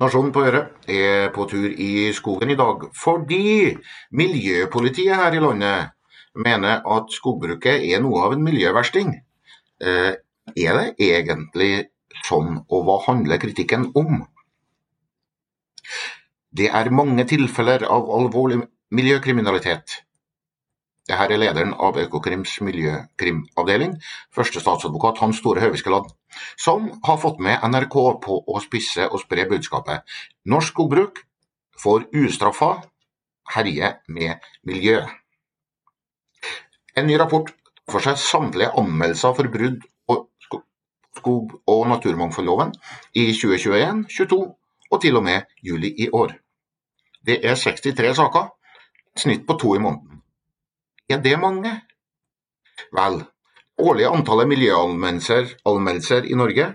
Nasjonen på Øret er på tur i skogen i dag fordi miljøpolitiet her i landet mener at skogbruket er noe av en miljøversting. Eh, er det egentlig sånn, og hva handler kritikken om? Det er mange tilfeller av alvorlig miljøkriminalitet dette er lederen av Økokrims miljøkrimavdeling, førstestatsadvokat Hans Store Høviskeland, som har fått med NRK på å spisse og spre budskapet. Norsk skogbruk får ustraffa herje med miljø. En ny rapport for seg samtlige anmeldelser for brudd på skog- og naturmangfoldloven i 2021, 2022 og til og med juli i år. Det er 63 saker, snitt på to i måneden. Er det mange? Vel, årlige antallet miljøanmeldelser i Norge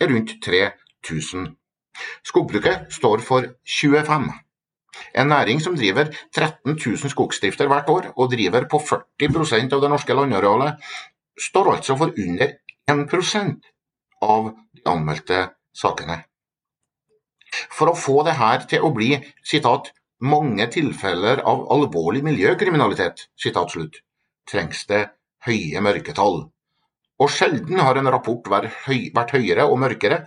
er rundt 3000. Skogbruket står for 25. En næring som driver 13 000 skogsdrifter hvert år, og driver på 40% av det norske landarealet, står altså for under 1% av de anmeldte sakene. For å få dette til å bli citat, mange tilfeller av alvorlig miljøkriminalitet, trengs det høye mørketall, og sjelden har en rapport vært, høyere og mørkere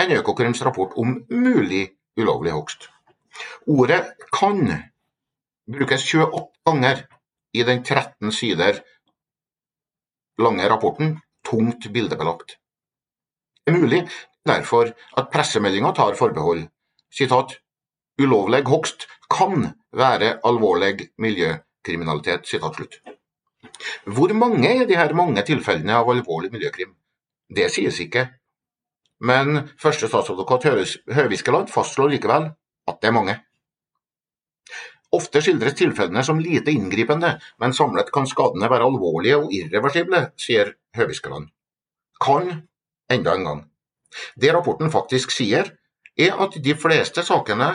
enn Økokrims rapport om mulig ulovlig hogst. Ordet kan brukes 28 ganger i den 13 sider lange rapporten, tungt bildebelagt. Det er mulig derfor at pressemeldinga tar forbehold. Sitat, Ulovlig hogst kan være alvorlig miljøkriminalitet. Hvor mange er de her mange tilfellene av alvorlig miljøkrim? Det sies ikke, men første statsadvokat Høviskeland fastslår likevel at det er mange. Ofte skildres tilfellene som lite inngripende, men samlet kan skadene være alvorlige og irreversible, sier Høviskeland. Kan enda en gang. Det rapporten faktisk sier, er at de fleste sakene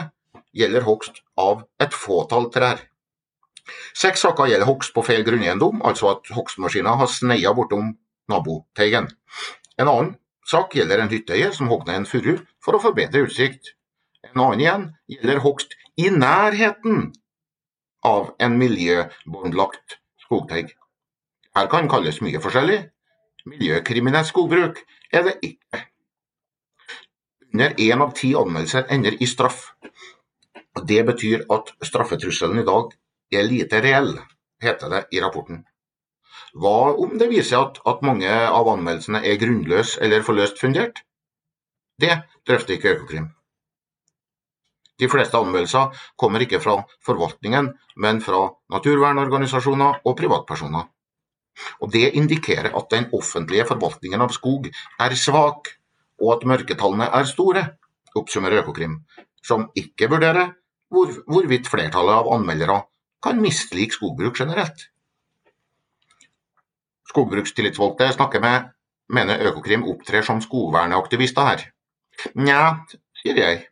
gjelder hogst av et fåtall trær. Seks saker gjelder hogst på feil grunneiendom, altså at hogstmaskiner har sneia bortom naboteigen. En annen sak gjelder en hytteeier som hogg en furu for å forbedre utsikt. En annen igjen gjelder hogst i nærheten av en miljøbåndlagt skogteig. Her kan kalles mye forskjellig. Miljøkriminelt skogbruk er det ikke. Under én av ti anmeldelser ender i straff. Det betyr at straffetrusselen i dag er lite reell, heter det i rapporten. Hva om det viser at, at mange av anmeldelsene er grunnløse eller for løst fundert? Det drøfter ikke Økokrim. De fleste anmeldelser kommer ikke fra forvaltningen, men fra naturvernorganisasjoner og privatpersoner. Og Det indikerer at den offentlige forvaltningen av skog er svak, og at mørketallene er store, oppsummerer Økokrim, som ikke vurderer hvor, hvorvidt flertallet av anmeldere kan mislike skogbruk generelt. Skogbrukstillitsvalgte jeg snakker med, mener Økokrim opptrer som skogverneaktivister her. Nja, sier jeg.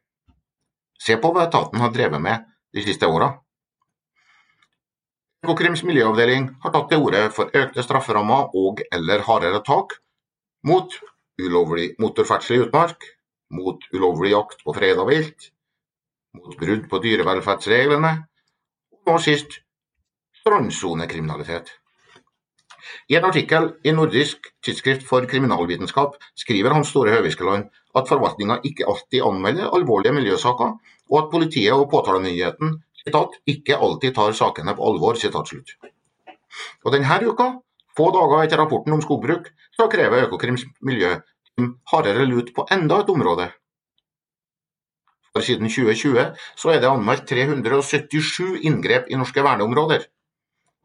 Se på hva etaten har drevet med de siste åra. Økokrims miljøavdeling har tatt til orde for økte strafferammer og eller hardere tak mot ulovlig motorferdsel i utmark, mot ulovlig jakt på freda vilt, mot brudd på dyrevelferdsreglene, og nå sist strandsonekriminalitet. I en artikkel i Nordisk tidsskrift for kriminalvitenskap skriver Hans Store Høviskeland at forvaltninga ikke alltid anmelder alvorlige miljøsaker, og at politiet og påtalemyndigheten citat, ikke alltid tar sakene på alvor. Citat, og denne uka, få dager etter rapporten om skogbruk, så krever Økokrims miljø hardere lut på enda et område, siden 2020 så er det anmeldt 377 inngrep i norske verneområder.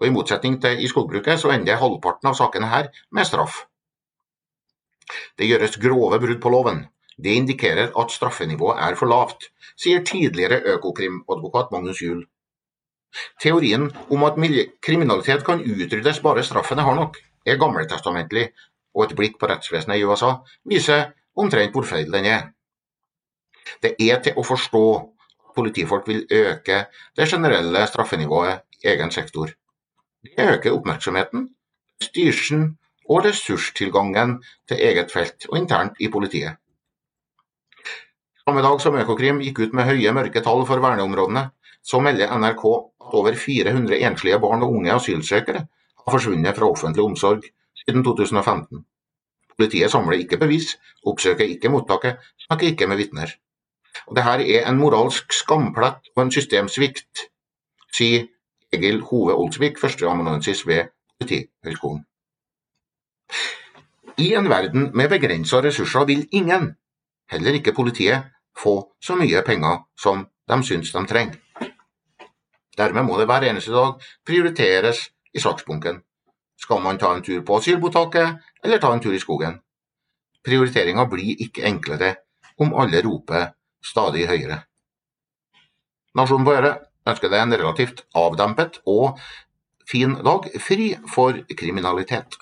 Og I motsetning til i skogbruket så ender halvparten av sakene her med straff. Det gjøres grove brudd på loven. Det indikerer at straffenivået er for lavt, sier tidligere Økokrim-advokat Magnus Juel. Teorien om at kriminalitet kan utryddes bare straffen er hard nok, er gammeltestamentlig, og et blikk på rettsvesenet i USA viser omtrent hvor feil den er. Det er til å forstå at politifolk vil øke det generelle straffenivået i egen sektor. Det øker oppmerksomheten, styrsen og ressurstilgangen til eget felt og internt i politiet. Samme dag som Økokrim gikk ut med høye mørke tall for verneområdene, så melder NRK at over 400 enslige barn og unge asylsøkere har forsvunnet fra offentlig omsorg siden 2015. Politiet samler ikke bevis, oppsøker ikke mottaket, snakker ikke med vitner. Dette er en moralsk skamplett og en systemsvikt, sier Egil Hove Olsvik, førsteamanuensis ved Politihøgskolen. I en verden med begrensa ressurser vil ingen, heller ikke politiet, få så mye penger som de syns de trenger. Dermed må det hver eneste dag prioriteres i saksbunken. Skal man ta en tur på asylmottaket, eller ta en tur i skogen? Prioriteringa blir ikke enklere om alle roper stadig høyere. Nasjonen på Øre ønsker deg en relativt avdempet og fin dag, fri for kriminalitet.